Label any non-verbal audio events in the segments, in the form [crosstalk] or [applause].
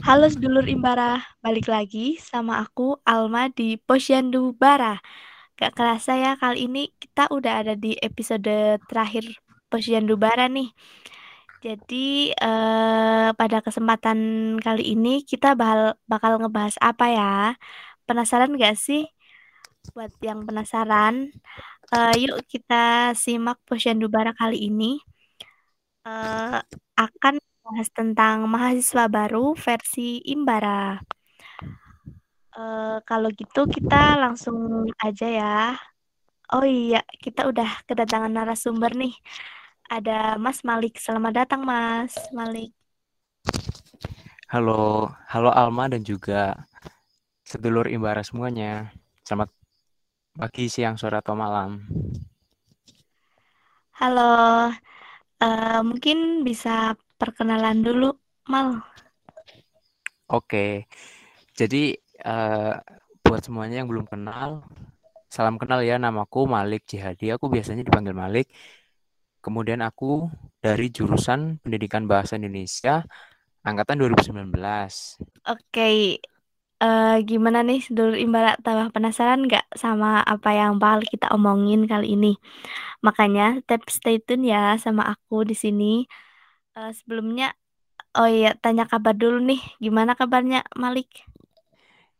Halo sedulur Imbara, balik lagi sama aku Alma di Posyandu Bara. Gak kerasa ya kali ini kita udah ada di episode terakhir Posyandu Bara nih. Jadi eh, pada kesempatan kali ini kita bakal, bakal ngebahas apa ya? Penasaran gak sih? Buat yang penasaran, eh, yuk kita simak Posyandu Bara kali ini. Eh, akan bahas tentang mahasiswa baru versi Imbara. Uh, kalau gitu kita langsung aja ya. Oh iya, kita udah kedatangan narasumber nih. Ada Mas Malik. Selamat datang Mas Malik. Halo, halo Alma dan juga sedulur Imbara semuanya. Selamat pagi, siang, sore, atau malam. Halo, uh, mungkin bisa perkenalan dulu, Mal. Oke, jadi uh, buat semuanya yang belum kenal, salam kenal ya, namaku Malik Jihadi. Aku biasanya dipanggil Malik. Kemudian aku dari jurusan Pendidikan Bahasa Indonesia angkatan 2019. Oke, uh, gimana nih dulu Imbara tambah penasaran nggak sama apa yang bakal kita omongin kali ini? Makanya tetap stay tune ya sama aku di sini. Uh, sebelumnya, oh iya, tanya kabar dulu nih. Gimana kabarnya, Malik?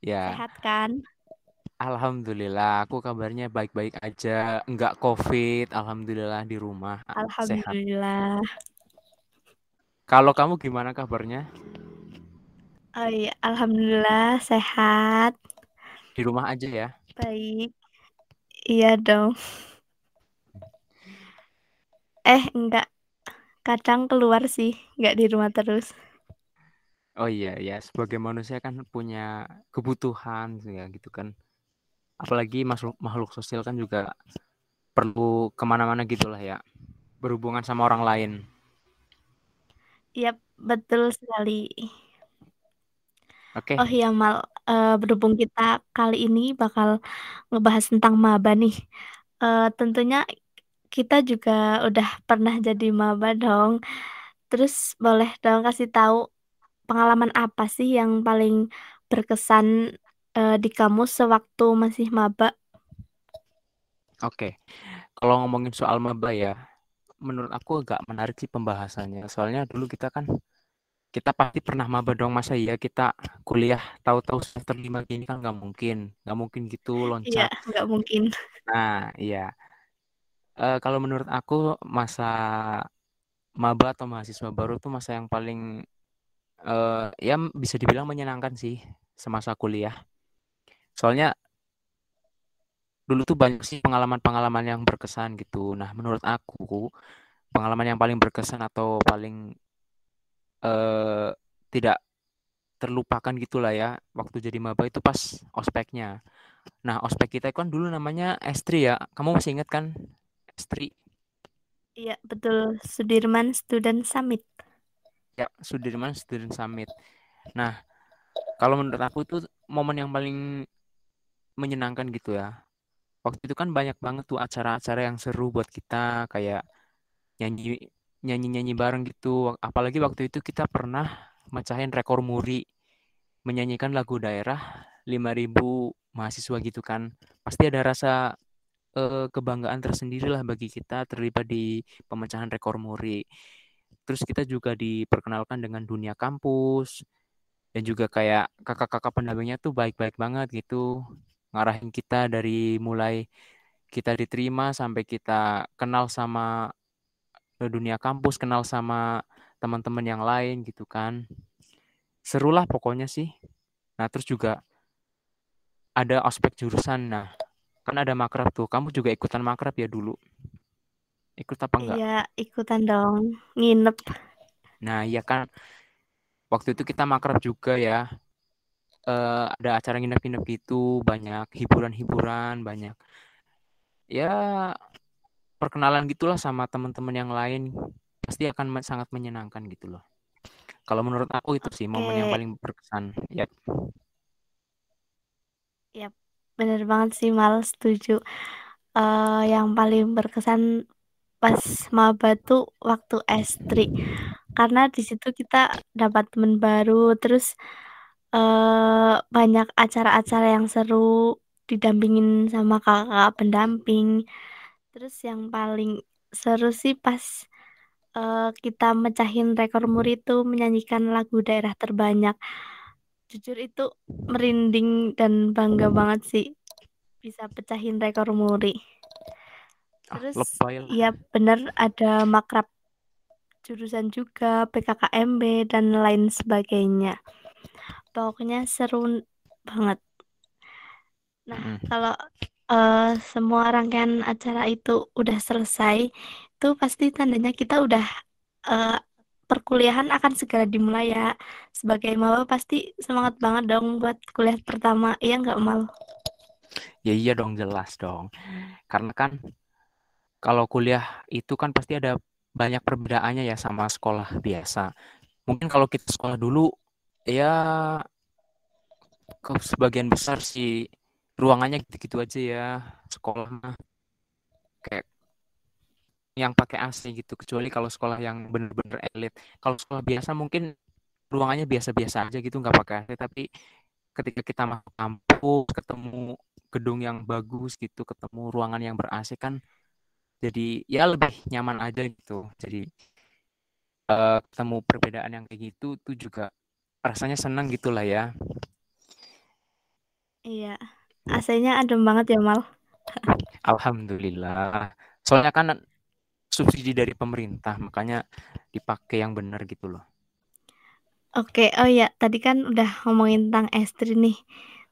Ya. Sehat kan? Alhamdulillah, aku kabarnya baik-baik aja. Enggak COVID, alhamdulillah di rumah. Alhamdulillah. Sehat. Kalau kamu gimana kabarnya? Oh iya, alhamdulillah sehat. Di rumah aja ya? Baik. Iya dong. Eh, enggak kadang keluar sih nggak di rumah terus oh iya ya sebagai manusia kan punya kebutuhan ya gitu kan apalagi makhluk makhluk sosial kan juga perlu ke mana-mana gitulah ya berhubungan sama orang lain Iya betul sekali Oke. Okay. Oh iya mal uh, berhubung kita kali ini bakal ngebahas tentang maba nih. Uh, tentunya kita juga udah pernah jadi maba dong. Terus boleh dong kasih tahu pengalaman apa sih yang paling berkesan uh, di kamu sewaktu masih maba? Oke, kalau ngomongin soal maba ya, menurut aku agak menarik sih pembahasannya. Soalnya dulu kita kan kita pasti pernah maba dong masa iya kita kuliah tahu-tahu semester lima gini kan nggak mungkin nggak mungkin gitu loncat iya nggak mungkin nah iya uh, kalau menurut aku masa maba atau mahasiswa baru tuh masa yang paling uh, ya bisa dibilang menyenangkan sih semasa kuliah. Soalnya dulu tuh banyak sih pengalaman-pengalaman yang berkesan gitu. Nah, menurut aku pengalaman yang paling berkesan atau paling uh, tidak terlupakan gitulah ya waktu jadi maba itu pas ospeknya. Nah, ospek kita kan dulu namanya Estri ya. Kamu masih ingat kan Astri. Iya, betul. Sudirman Student Summit. Ya, Sudirman Student Summit. Nah, kalau menurut aku itu momen yang paling menyenangkan gitu ya. Waktu itu kan banyak banget tuh acara-acara yang seru buat kita kayak nyanyi nyanyi-nyanyi bareng gitu. Apalagi waktu itu kita pernah mecahin rekor muri menyanyikan lagu daerah 5000 mahasiswa gitu kan. Pasti ada rasa uh, kebanggaan tersendiri lah bagi kita terlibat di pemecahan rekor muri. Terus kita juga diperkenalkan dengan dunia kampus dan juga kayak kakak-kakak pendampingnya tuh baik-baik banget gitu ngarahin kita dari mulai kita diterima sampai kita kenal sama eh, dunia kampus, kenal sama teman-teman yang lain gitu kan. Serulah pokoknya sih. Nah, terus juga ada aspek jurusan. Nah, Kan ada makrab tuh. Kamu juga ikutan makrab ya dulu? Ikut apa enggak? Iya, ikutan dong. Nginep. Nah, iya kan. Waktu itu kita makrab juga ya. Uh, ada acara nginep-nginep gitu, banyak hiburan-hiburan, banyak ya perkenalan gitulah sama teman-teman yang lain. Pasti akan sangat menyenangkan gitu loh. Kalau menurut aku itu sih momen yang paling berkesan. Ya. Yap. Bener banget sih Mal, setuju. Uh, yang paling berkesan pas maba tuh waktu S3. karena di situ kita dapat teman baru terus uh, banyak acara-acara yang seru didampingin sama kakak pendamping terus yang paling seru sih pas uh, kita mecahin rekor muri itu menyanyikan lagu daerah terbanyak jujur itu merinding dan bangga banget sih bisa pecahin rekor muri Ah, terus lah. iya bener ada makrab jurusan juga PKKMB dan lain sebagainya pokoknya seru banget nah Mm. kalau uh, semua rangkaian acara itu udah selesai itu pasti tandanya kita udah uh, perkuliahan akan segera dimulai ya sebagai maba pasti semangat banget dong buat kuliah pertama iya nggak mal Ya iya dong jelas dong. Karena kan kalau kuliah itu kan pasti ada banyak perbedaannya ya sama sekolah biasa. Mungkin kalau kita sekolah dulu ya ke sebagian besar sih ruangannya gitu-gitu aja ya sekolah kayak yang pakai AC gitu kecuali kalau sekolah yang bener-bener elit. Kalau sekolah biasa mungkin ruangannya biasa-biasa aja gitu nggak pakai AC tapi ketika kita masuk kampus ketemu gedung yang bagus gitu ketemu ruangan yang ber AC kan jadi ya lebih nyaman aja gitu. Jadi uh, ketemu perbedaan yang kayak gitu tuh juga rasanya senang gitulah ya. Iya AC-nya adem banget ya Mal. [laughs] Alhamdulillah. Soalnya kan subsidi dari pemerintah makanya dipakai yang benar gitu loh Oke, oh ya, tadi kan udah ngomongin tentang S3 nih.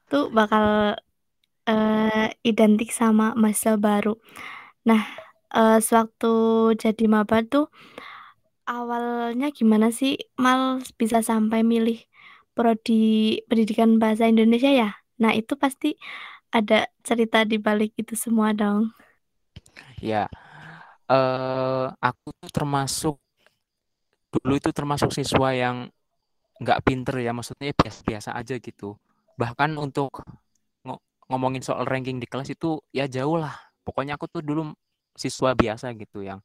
Tuh bakal uh, identik sama masa baru. Nah, uh, sewaktu jadi maba tuh awalnya gimana sih Mal bisa sampai milih prodi pendidikan bahasa Indonesia ya? Nah, itu pasti ada cerita di balik itu semua dong. Ya, uh, aku tuh termasuk dulu itu termasuk siswa yang nggak pinter ya, maksudnya biasa-biasa aja gitu. Bahkan untuk ngomongin soal ranking di kelas itu ya jauh lah. Pokoknya aku tuh dulu siswa biasa gitu yang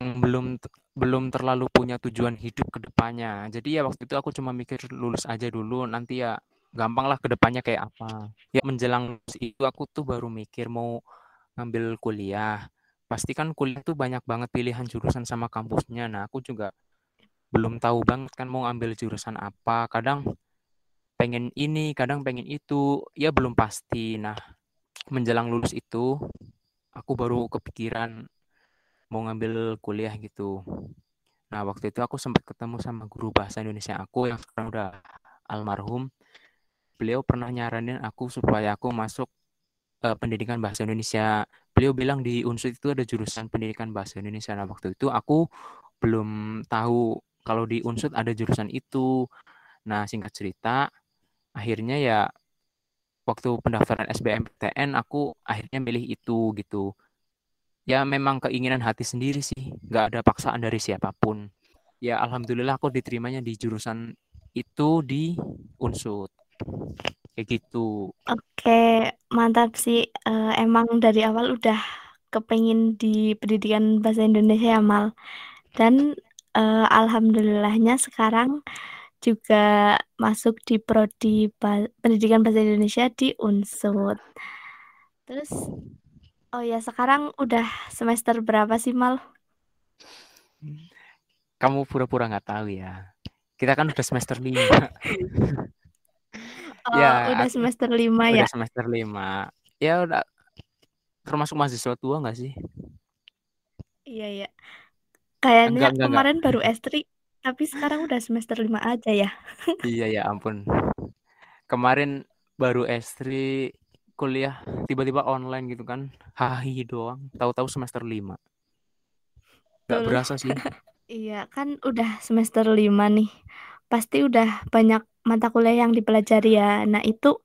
belum belum terlalu punya tujuan hidup ke depannya. Jadi ya waktu itu aku cuma mikir lulus aja dulu, nanti ya gampang lah ke depannya kayak apa. Ya menjelang itu aku tuh baru mikir mau ngambil kuliah. Pasti kan kuliah tuh banyak banget pilihan jurusan sama kampusnya. Nah, aku juga belum tahu banget kan mau ambil jurusan apa. Kadang pengen ini, kadang pengen itu, ya belum pasti. Nah, menjelang lulus itu aku baru kepikiran mau ngambil kuliah gitu. Nah, waktu itu aku sempat ketemu sama guru bahasa Indonesia aku yang sekarang udah almarhum. Beliau pernah nyaranin aku supaya aku masuk uh, pendidikan bahasa Indonesia. Beliau bilang di Unsur itu ada jurusan pendidikan bahasa Indonesia. Nah, waktu itu aku belum tahu kalau di Unsur ada jurusan itu. Nah, singkat cerita, akhirnya ya waktu pendaftaran SBMPTN aku akhirnya milih itu gitu ya memang keinginan hati sendiri sih nggak ada paksaan dari siapa pun ya alhamdulillah aku diterimanya di jurusan itu di unsur kayak gitu oke mantap sih uh, emang dari awal udah kepengin di pendidikan bahasa Indonesia ya Mal dan uh, alhamdulillahnya sekarang juga masuk di prodi pendidikan bahasa Indonesia di Unsur. Terus oh ya sekarang udah semester berapa sih Mal? Kamu pura-pura nggak tahu ya. Kita kan udah semester lima. [laughs] oh, ya, udah semester lima ya. Udah semester lima. Ya udah termasuk mahasiswa tua nggak sih? Iya ya. Kayaknya enggak, enggak, kemarin enggak. baru S3 tapi sekarang udah semester lima aja ya. [laughs] iya ya ampun. Kemarin baru S3 kuliah tiba-tiba online gitu kan. Hahi doang. Tahu-tahu semester lima. Gak berasa sih. [laughs] iya, kan udah semester lima nih. Pasti udah banyak mata kuliah yang dipelajari ya. Nah, itu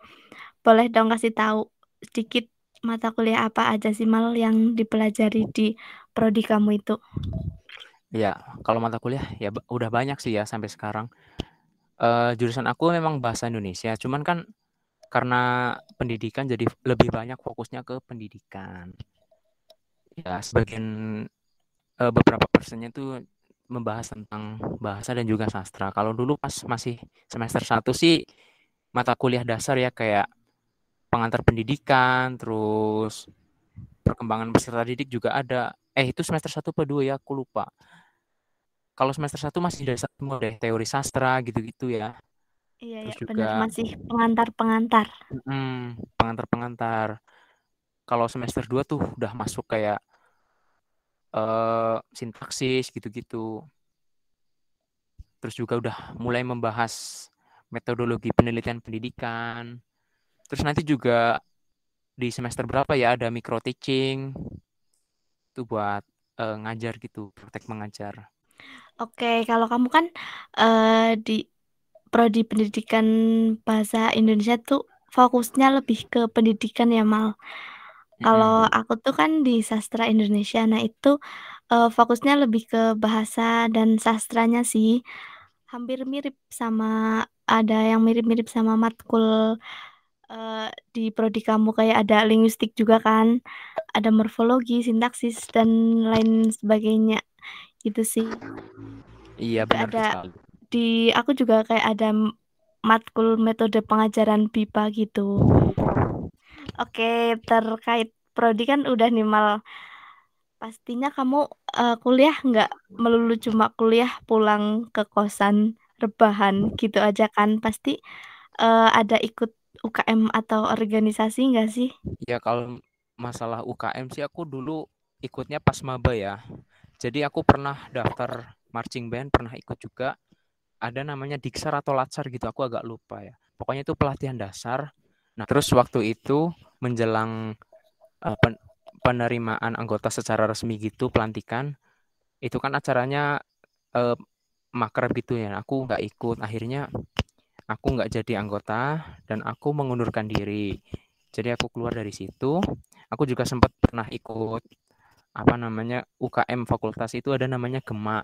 boleh dong kasih tahu sedikit mata kuliah apa aja sih mal yang dipelajari di prodi kamu itu? Ya, kalau mata kuliah ya udah banyak sih ya sampai sekarang. Uh, jurusan aku memang bahasa Indonesia, cuman kan karena pendidikan jadi lebih banyak fokusnya ke pendidikan. Ya, sebagian uh, beberapa persennya tuh membahas tentang bahasa dan juga sastra. Kalau dulu pas masih semester 1 sih mata kuliah dasar ya kayak pengantar pendidikan, terus perkembangan peserta didik juga ada. Eh itu semester 1 apa 2 ya, aku lupa. Kalau semester 1 masih dasar semua deh, teori sastra gitu-gitu ya. Iya, Terus ya, juga benar masih pengantar-pengantar. mm, pengantar-pengantar. Kalau semester 2 tuh udah masuk kayak eh sintaksis gitu-gitu. Terus juga udah mulai membahas metodologi penelitian pendidikan. Terus nanti juga di semester berapa ya ada micro teaching itu buat eh, ngajar gitu, praktek mengajar. Oke, kalau kamu kan eh, di prodi pendidikan bahasa Indonesia tuh fokusnya lebih ke pendidikan ya, Mal. Kalau aku tuh kan di sastra Indonesia, nah itu eh, fokusnya lebih ke bahasa dan sastranya sih. Hampir mirip sama ada yang mirip-mirip sama matkul eh, di prodi kamu kayak ada linguistik juga kan, ada morfologi, sintaksis dan lain sebagainya gitu sih. Iya benar ada sekali. di aku juga kayak ada matkul metode pengajaran BIPA gitu. Oke, terkait prodi kan udah nih Mal. Pastinya kamu eh, kuliah nggak melulu cuma kuliah pulang ke kosan rebahan gitu aja kan? Pasti eh, ada ikut UKM atau organisasi nggak sih? Ya kalau masalah UKM sih aku dulu ikutnya pas maba ya. Jadi aku pernah daftar marching band, pernah ikut juga. Ada namanya Diksar atau Latsar gitu, aku agak lupa ya. Pokoknya itu pelatihan dasar. Nah, terus waktu itu menjelang eh, pen- penerimaan anggota secara resmi gitu, pelantikan, itu kan acaranya eh, makrab gitu ya. Aku nggak ikut. Akhirnya aku nggak jadi anggota dan aku mengundurkan diri. Jadi aku keluar dari situ. Aku juga sempat pernah ikut apa namanya UKM fakultas itu ada namanya Gema.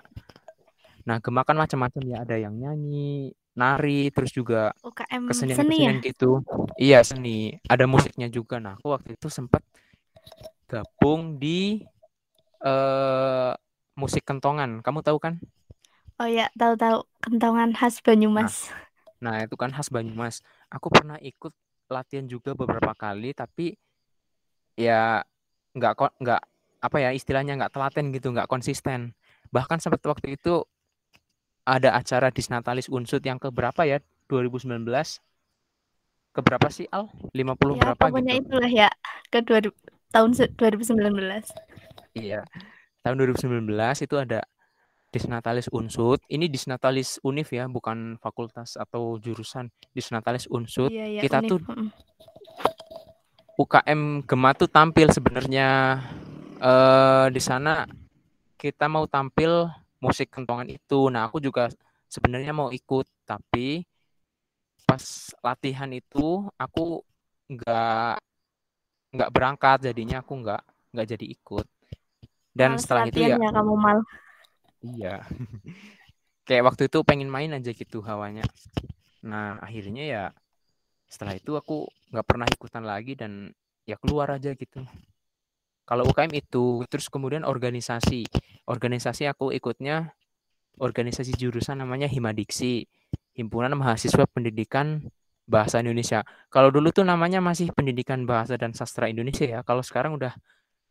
Nah, Gema kan macam-macam ya, ada yang nyanyi, nari, terus juga UKM seni ya? kesenian-kesenian gitu. Iya, seni. Ada musiknya juga. Nah, aku waktu itu sempat gabung di eh musik kentongan. Kamu tahu kan? Oh ya, tahu-tahu kentongan khas Nah, Banyumas. nah itu kan khas Banyumas. Aku pernah ikut latihan juga beberapa kali, tapi ya nggak kok nggak apa ya istilahnya nggak telaten gitu, nggak konsisten. Bahkan sempat waktu itu ada acara Disnatalis Unsut yang keberapa ya? 2019. Keberapa sih Al? 50 Ya, berapa pokoknya gitu. itulah ya ke 2000 tahun se- 2019. Iya. Tahun 2019 itu ada Disnatalis Unsut. Ini Disnatalis Univ ya, bukan fakultas atau jurusan. Disnatalis Unsut. Iya ya, Kita Unif. tuh. UKM Gema tuh tampil sebenarnya eh di sana kita mau tampil musik kentongan itu. Nah, aku juga sebenarnya mau ikut, tapi pas latihan itu aku nggak nggak berangkat, jadinya aku nggak nggak jadi ikut. Dan Males setelah itu ya, ya kamu mal. iya, [laughs] kayak waktu itu pengen main aja gitu hawanya. Nah, akhirnya ya setelah itu aku nggak pernah ikutan lagi dan ya keluar aja gitu. Kalau UKM itu, terus kemudian organisasi. Organisasi aku ikutnya organisasi jurusan namanya Himadiksi, Himpunan Mahasiswa Pendidikan Bahasa Indonesia. Kalau dulu tuh namanya masih Pendidikan Bahasa dan Sastra Indonesia ya. Kalau sekarang udah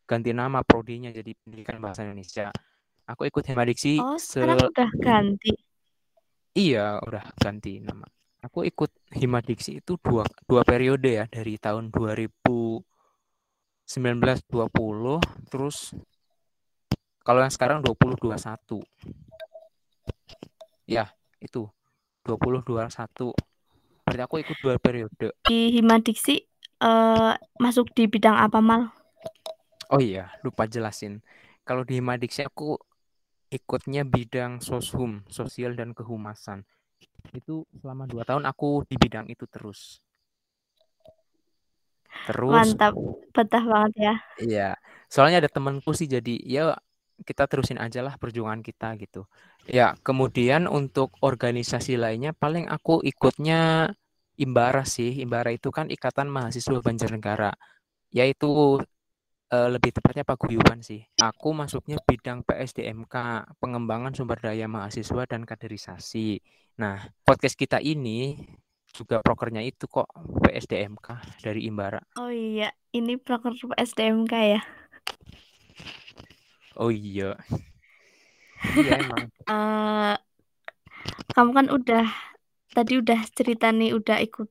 ganti nama prodinya jadi Pendidikan Bahasa Indonesia. Aku ikut Himadiksi Oh, se sekarang udah ganti. iya udah ganti nama. Aku ikut Himadiksi itu dua, dua periode ya dari tahun 2019 20 terus kalau yang sekarang 2021 ya itu 2021 berarti aku ikut dua periode. Di Himadiksi eh masuk di bidang apa mal? oh iya lupa jelasin. Kalau di Himadiksi aku ikutnya bidang soshum sosial dan kehumasan. Itu selama dua tahun aku di bidang itu terus terus Mantap, betah banget ya. iya soalnya ada temanku sih jadi ya kita terusin aja lah perjuangan kita gitu ya kemudian untuk organisasi lainnya paling aku ikutnya Imbara sih Imbara itu kan Ikatan Mahasiswa Banjarnegara yaitu uh, lebih tepatnya paguyuban sih. Aku masuknya bidang PSDMK, pengembangan sumber daya mahasiswa dan kaderisasi. Nah, podcast kita ini juga prokernya itu kok PSDMK dari Imbara. Oh iya, ini proker PSDMK ya? Oh iya. [laughs] iya emang. Uh, kamu kan udah tadi udah cerita nih udah ikut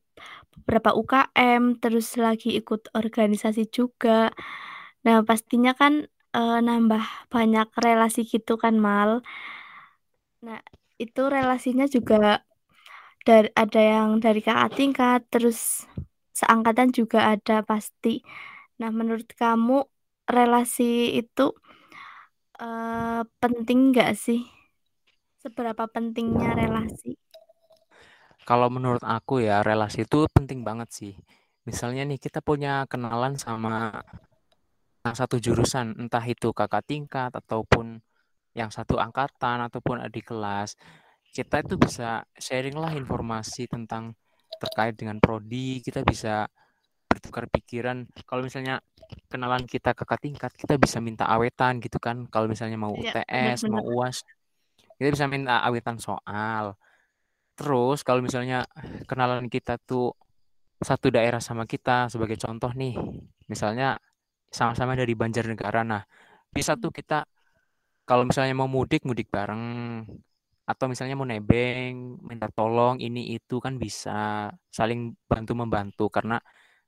beberapa UKM, terus lagi ikut organisasi juga. Nah, pastinya kan uh, nambah banyak relasi gitu kan, Mal. Nah, itu relasinya juga dari ada yang dari kakak tingkat, terus seangkatan juga ada pasti. Nah, menurut kamu relasi itu uh, penting nggak sih? Seberapa pentingnya relasi? Kalau menurut aku ya relasi itu penting banget sih. Misalnya nih kita punya kenalan sama satu jurusan, entah itu kakak tingkat ataupun yang satu angkatan ataupun adik kelas. Kita itu bisa sharing lah informasi tentang terkait dengan prodi, kita bisa bertukar pikiran. Kalau misalnya kenalan kita kakak tingkat, kita bisa minta awetan gitu kan. Kalau misalnya mau UTS, ya, bener -bener. mau UAS, kita bisa minta awetan soal. Terus kalau misalnya kenalan kita tuh satu daerah sama kita sebagai contoh nih, misalnya sama-sama dari Banjarnegara. Nah, bisa tuh kita kalau misalnya mau mudik mudik bareng atau misalnya mau nebeng, minta tolong ini itu kan bisa saling bantu membantu karena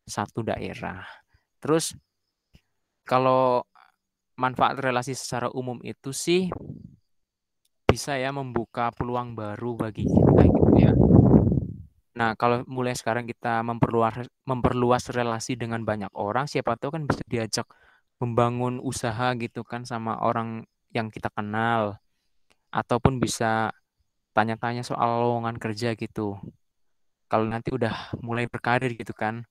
satu daerah. Terus kalau manfaat relasi secara umum itu sih bisa ya membuka peluang baru bagi kita gitu ya. Nah, kalau mulai sekarang kita memperluas memperluas relasi dengan banyak orang, siapa tahu kan bisa diajak membangun usaha gitu kan sama orang yang kita kenal ataupun bisa tanya-tanya soal lowongan kerja gitu. Kalau nanti udah mulai berkarir gitu kan.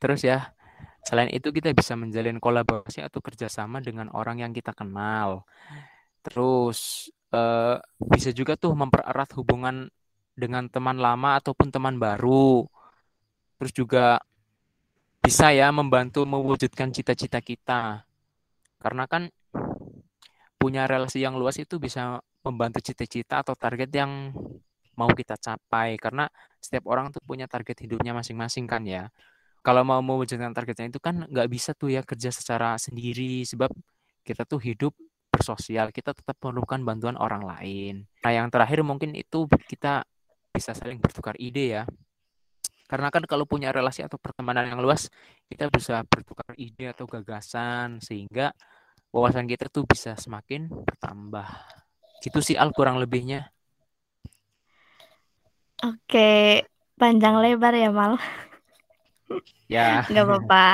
Terus ya, selain itu kita bisa menjalin kolaborasi atau kerjasama dengan orang yang kita kenal. Terus uh, bisa juga tuh mempererat hubungan dengan teman lama ataupun teman baru. Terus juga bisa ya membantu mewujudkan cita-cita kita. Karena kan punya relasi yang luas itu bisa membantu cita-cita atau target yang mau kita capai. Karena setiap orang tuh punya target hidupnya masing-masing kan ya. Kalau mau mewujudkan targetnya itu kan nggak bisa tuh ya kerja secara sendiri sebab kita tuh hidup bersosial, kita tetap memerlukan bantuan orang lain. Nah, yang terakhir mungkin itu kita bisa saling bertukar ide ya. Karena kan kalau punya relasi atau pertemanan yang luas, kita bisa bertukar ide atau gagasan sehingga wawasan kita tuh bisa semakin bertambah. Gitu sih Al kurang lebihnya. Oke, panjang lebar ya Mal. Ya. Nggak apa-apa.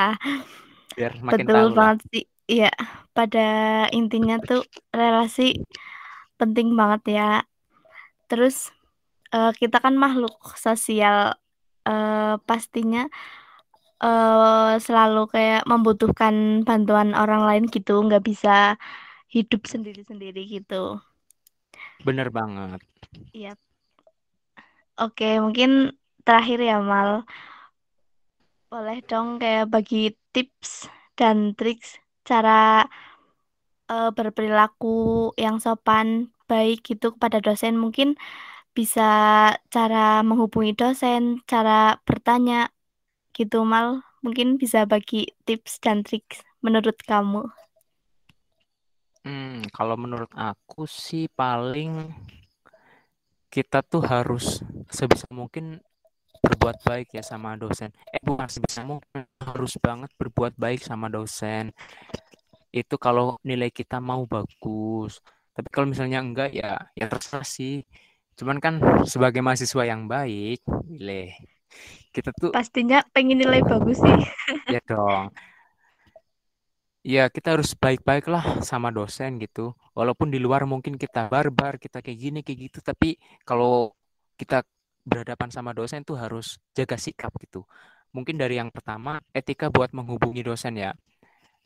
Biar makin Betul tahu banget sih. Iya, pada intinya tuh relasi penting banget ya. Terus uh, kita kan makhluk sosial uh, pastinya uh, selalu kayak membutuhkan bantuan orang lain gitu, nggak bisa hidup sendiri-sendiri gitu. Bener banget. Iya. Oke, mungkin terakhir ya Mal. Boleh dong kayak bagi tips dan triks cara uh, berperilaku yang sopan baik gitu kepada dosen mungkin bisa cara menghubungi dosen, cara bertanya gitu mal mungkin bisa bagi tips dan trik menurut kamu. Hmm, kalau menurut aku sih paling kita tuh harus sebisa mungkin berbuat baik ya sama dosen. Eh bukan sebisa mungkin harus banget berbuat baik sama dosen. Itu kalau nilai kita mau bagus. Tapi kalau misalnya enggak ya ya terserah sih. Cuman kan sebagai mahasiswa yang baik, nilai kita tuh pastinya pengen nilai bagus sih. ya dong. Ya kita harus baik-baik lah sama dosen gitu. Walaupun di luar mungkin kita barbar, kita kayak gini kayak gitu, tapi kalau kita berhadapan sama dosen tuh harus jaga sikap gitu. Mungkin dari yang pertama etika buat menghubungi dosen ya.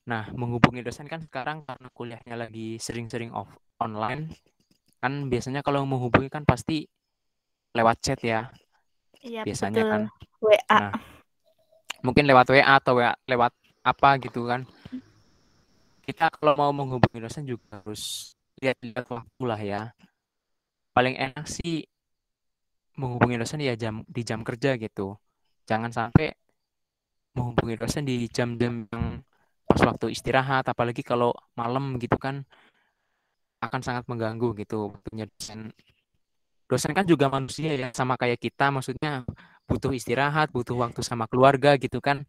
Nah, menghubungi dosen kan sekarang karena kuliahnya lagi sering-sering off online, kan biasanya kalau menghubungi kan pasti lewat chat ya. Iya, biasanya betul. kan. WA. Nah, mungkin lewat WA atau WA, lewat apa gitu kan. Kita kalau mau menghubungi dosen juga harus lihat-lihat waktu lah ya. Paling enak sih menghubungi dosen ya jam di jam kerja gitu. Jangan sampai menghubungi dosen di jam-jam yang pas waktu istirahat, apalagi kalau malam gitu kan akan sangat mengganggu gitu waktunya dosen. Dosen kan juga manusia ya, sama kayak kita, maksudnya butuh istirahat, butuh waktu sama keluarga gitu kan.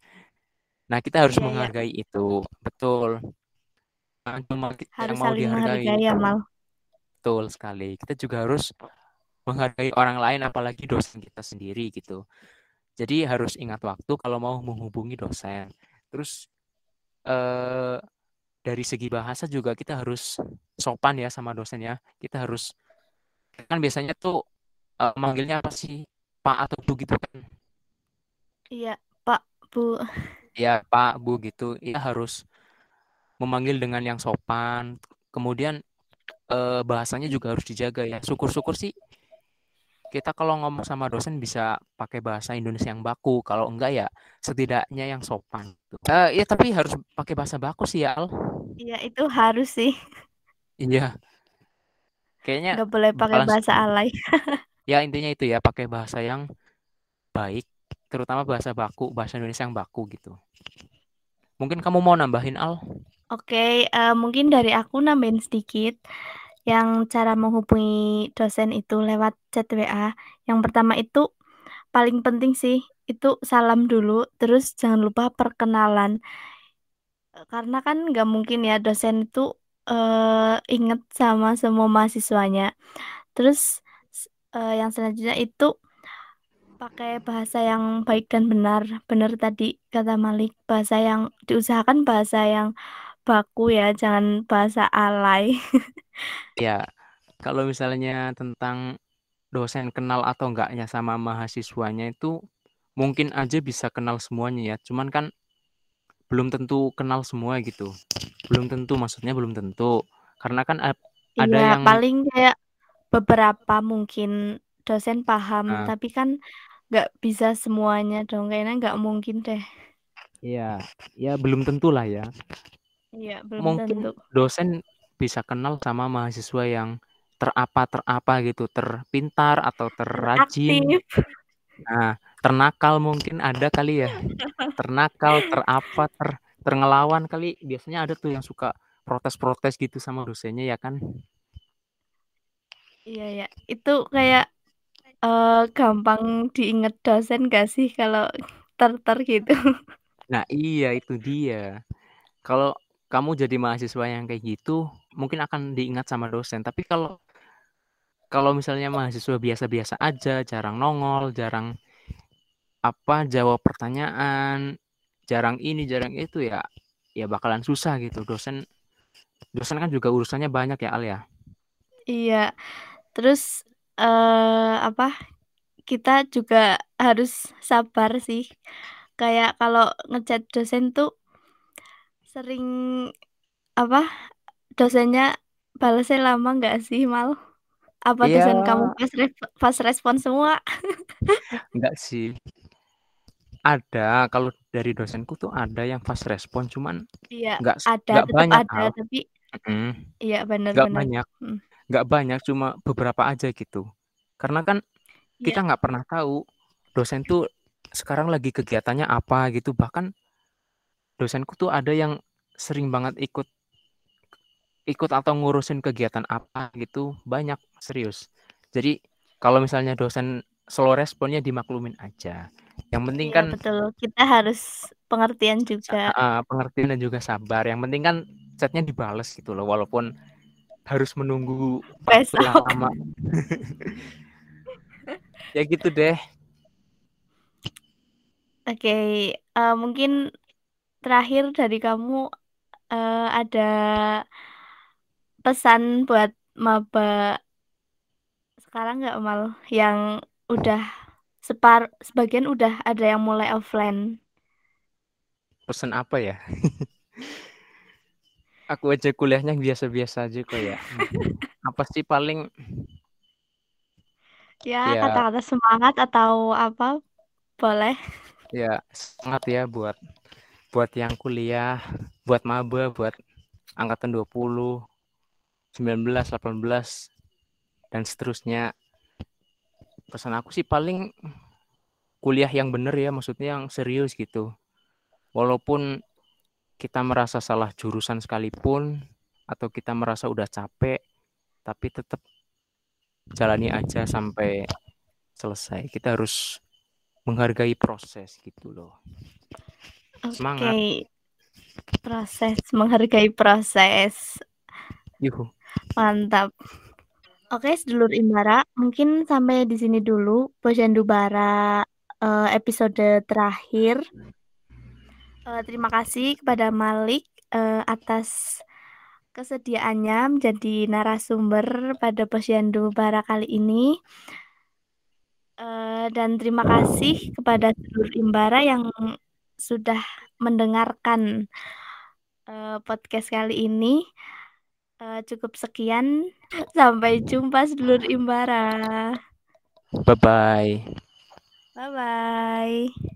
Nah, kita harus Iya, iya. menghargai itu, betul. Cuma kita yang Harus mau saling dihargai, menghargai ya, Mal. betul sekali. Kita juga harus menghargai orang lain, apalagi dosen kita sendiri gitu. Jadi harus ingat waktu kalau mau menghubungi dosen. Terus eh, dari segi bahasa juga kita harus sopan ya sama dosen ya. Kita harus kan biasanya tuh eh, manggilnya apa sih Pak atau Bu gitu kan? Iya, Pak, Bu. Ya Pak, Bu gitu. Ya harus memanggil dengan yang sopan. Kemudian eh, bahasanya juga harus dijaga ya. Syukur-syukur sih kita kalau ngomong sama dosen bisa pakai bahasa Indonesia yang baku. Kalau enggak ya setidaknya yang sopan. Eh, ya tapi harus pakai bahasa baku sih ya Al. Iya, itu harus sih. Iya. Kayaknya Nggak boleh pakai bahasa alay. [laughs] ya intinya itu ya pakai bahasa yang baik, terutama bahasa baku, bahasa Indonesia yang baku gitu. Mungkin kamu mau nambahin Al? Oke, eh, mungkin dari aku nambahin sedikit. Yang cara menghubungi dosen itu lewat chat WA. Yang pertama itu paling penting sih, itu salam dulu, terus jangan lupa perkenalan. Karena kan nggak mungkin ya dosen itu eh, inget sama semua mahasiswanya. Terus eh, yang selanjutnya itu pakai bahasa yang baik dan benar. Benar tadi kata Malik, bahasa yang diusahakan bahasa yang baku ya, jangan bahasa alay. Ya, kalau misalnya tentang dosen kenal atau enggaknya sama mahasiswanya itu mungkin aja bisa kenal semuanya ya. Cuman kan belum tentu kenal semua gitu. Belum tentu maksudnya belum tentu. Karena kan ada Iya, yang paling kayak beberapa mungkin dosen paham, nah, tapi kan nggak bisa semuanya dong. Kayaknya nggak mungkin deh. ya ya belum tentu lah ya. Iya, belum Mungkin tentu. dosen bisa kenal sama mahasiswa yang terapa terapa gitu, terpintar atau terrajin. Aktif. Nah, ternakal mungkin ada kali ya. [laughs] Ternakal, terapa, ter terngelawan kali. Biasanya ada tuh yang suka protes-protes gitu sama dosennya ya kan. Iya, ya. Itu kayak eh, gampang diinget dosen gak sih kalau ter-ter gitu. Nah, iya itu dia. Kalau kamu jadi mahasiswa yang kayak gitu, mungkin akan diingat sama dosen. Tapi kalau kalau misalnya mahasiswa biasa-biasa aja, jarang nongol, jarang apa jawab pertanyaan, jarang ini, jarang itu ya, ya bakalan susah gitu. Dosen dosen kan juga urusannya banyak ya Al ya. Iya. Terus eh apa? Kita juga harus sabar sih. Kayak kalau ngechat dosen tuh sering apa? Dosennya balasnya lama nggak sih, Mal? Apa Iya, dosen kamu pas re- pas respon semua? [laughs] enggak sih. Ada kalau dari dosenku tuh ada yang fast respon, cuman Iya, nggak ada, nggak tetap banyak ada, Al. tapi Mm, iya nggak benar-benar. banyak, Hmm. nggak banyak, cuma beberapa aja gitu. Karena kan Iya, kita nggak pernah tahu dosen tuh sekarang lagi kegiatannya apa gitu. Bahkan dosenku tuh ada yang sering banget ikut ikut atau ngurusin kegiatan apa gitu, banyak serius. Jadi kalau misalnya dosen slow responnya dimaklumin aja. Yang penting iya kan betul. Kita harus pengertian juga. uh, pengertian dan juga sabar. Yang penting kan chatnya dibales gitu loh, walaupun harus menunggu waktu yang lama. [laughs] ya gitu deh. Oke, eh, mungkin terakhir dari kamu eh, ada pesan buat maba sekarang nggak mal yang udah separ sebagian udah ada yang mulai offline. Pesan apa ya? [laughs] Aku aja kuliahnya biasa-biasa aja kok ya. [laughs] Apa sih paling Ya, ya kata-kata semangat atau apa boleh. ya semangat ya buat buat yang kuliah, buat maba, buat angkatan 20, 19, 18 dan seterusnya. Pesan aku sih paling kuliah yang bener ya, maksudnya yang serius gitu. Walaupun kita merasa salah jurusan sekalipun atau kita merasa udah capek, tapi tetap jalani aja sampai selesai. Kita harus menghargai proses gitu loh. Semangat. Oke. Proses, menghargai proses. Yuhu. Mantap. Oke, sedulur Imbara, mungkin sampai di sini dulu Posyandu Bara uh, episode terakhir. Uh, terima kasih kepada Malik uh, atas kesediaannya menjadi narasumber pada Posyandu Bara kali ini. Uh, dan terima kasih kepada seluruh Imbara yang sudah mendengarkan uh, podcast kali ini. Uh, cukup sekian. [laughs] Sampai jumpa sedulur Imbara. Bye bye. Bye bye.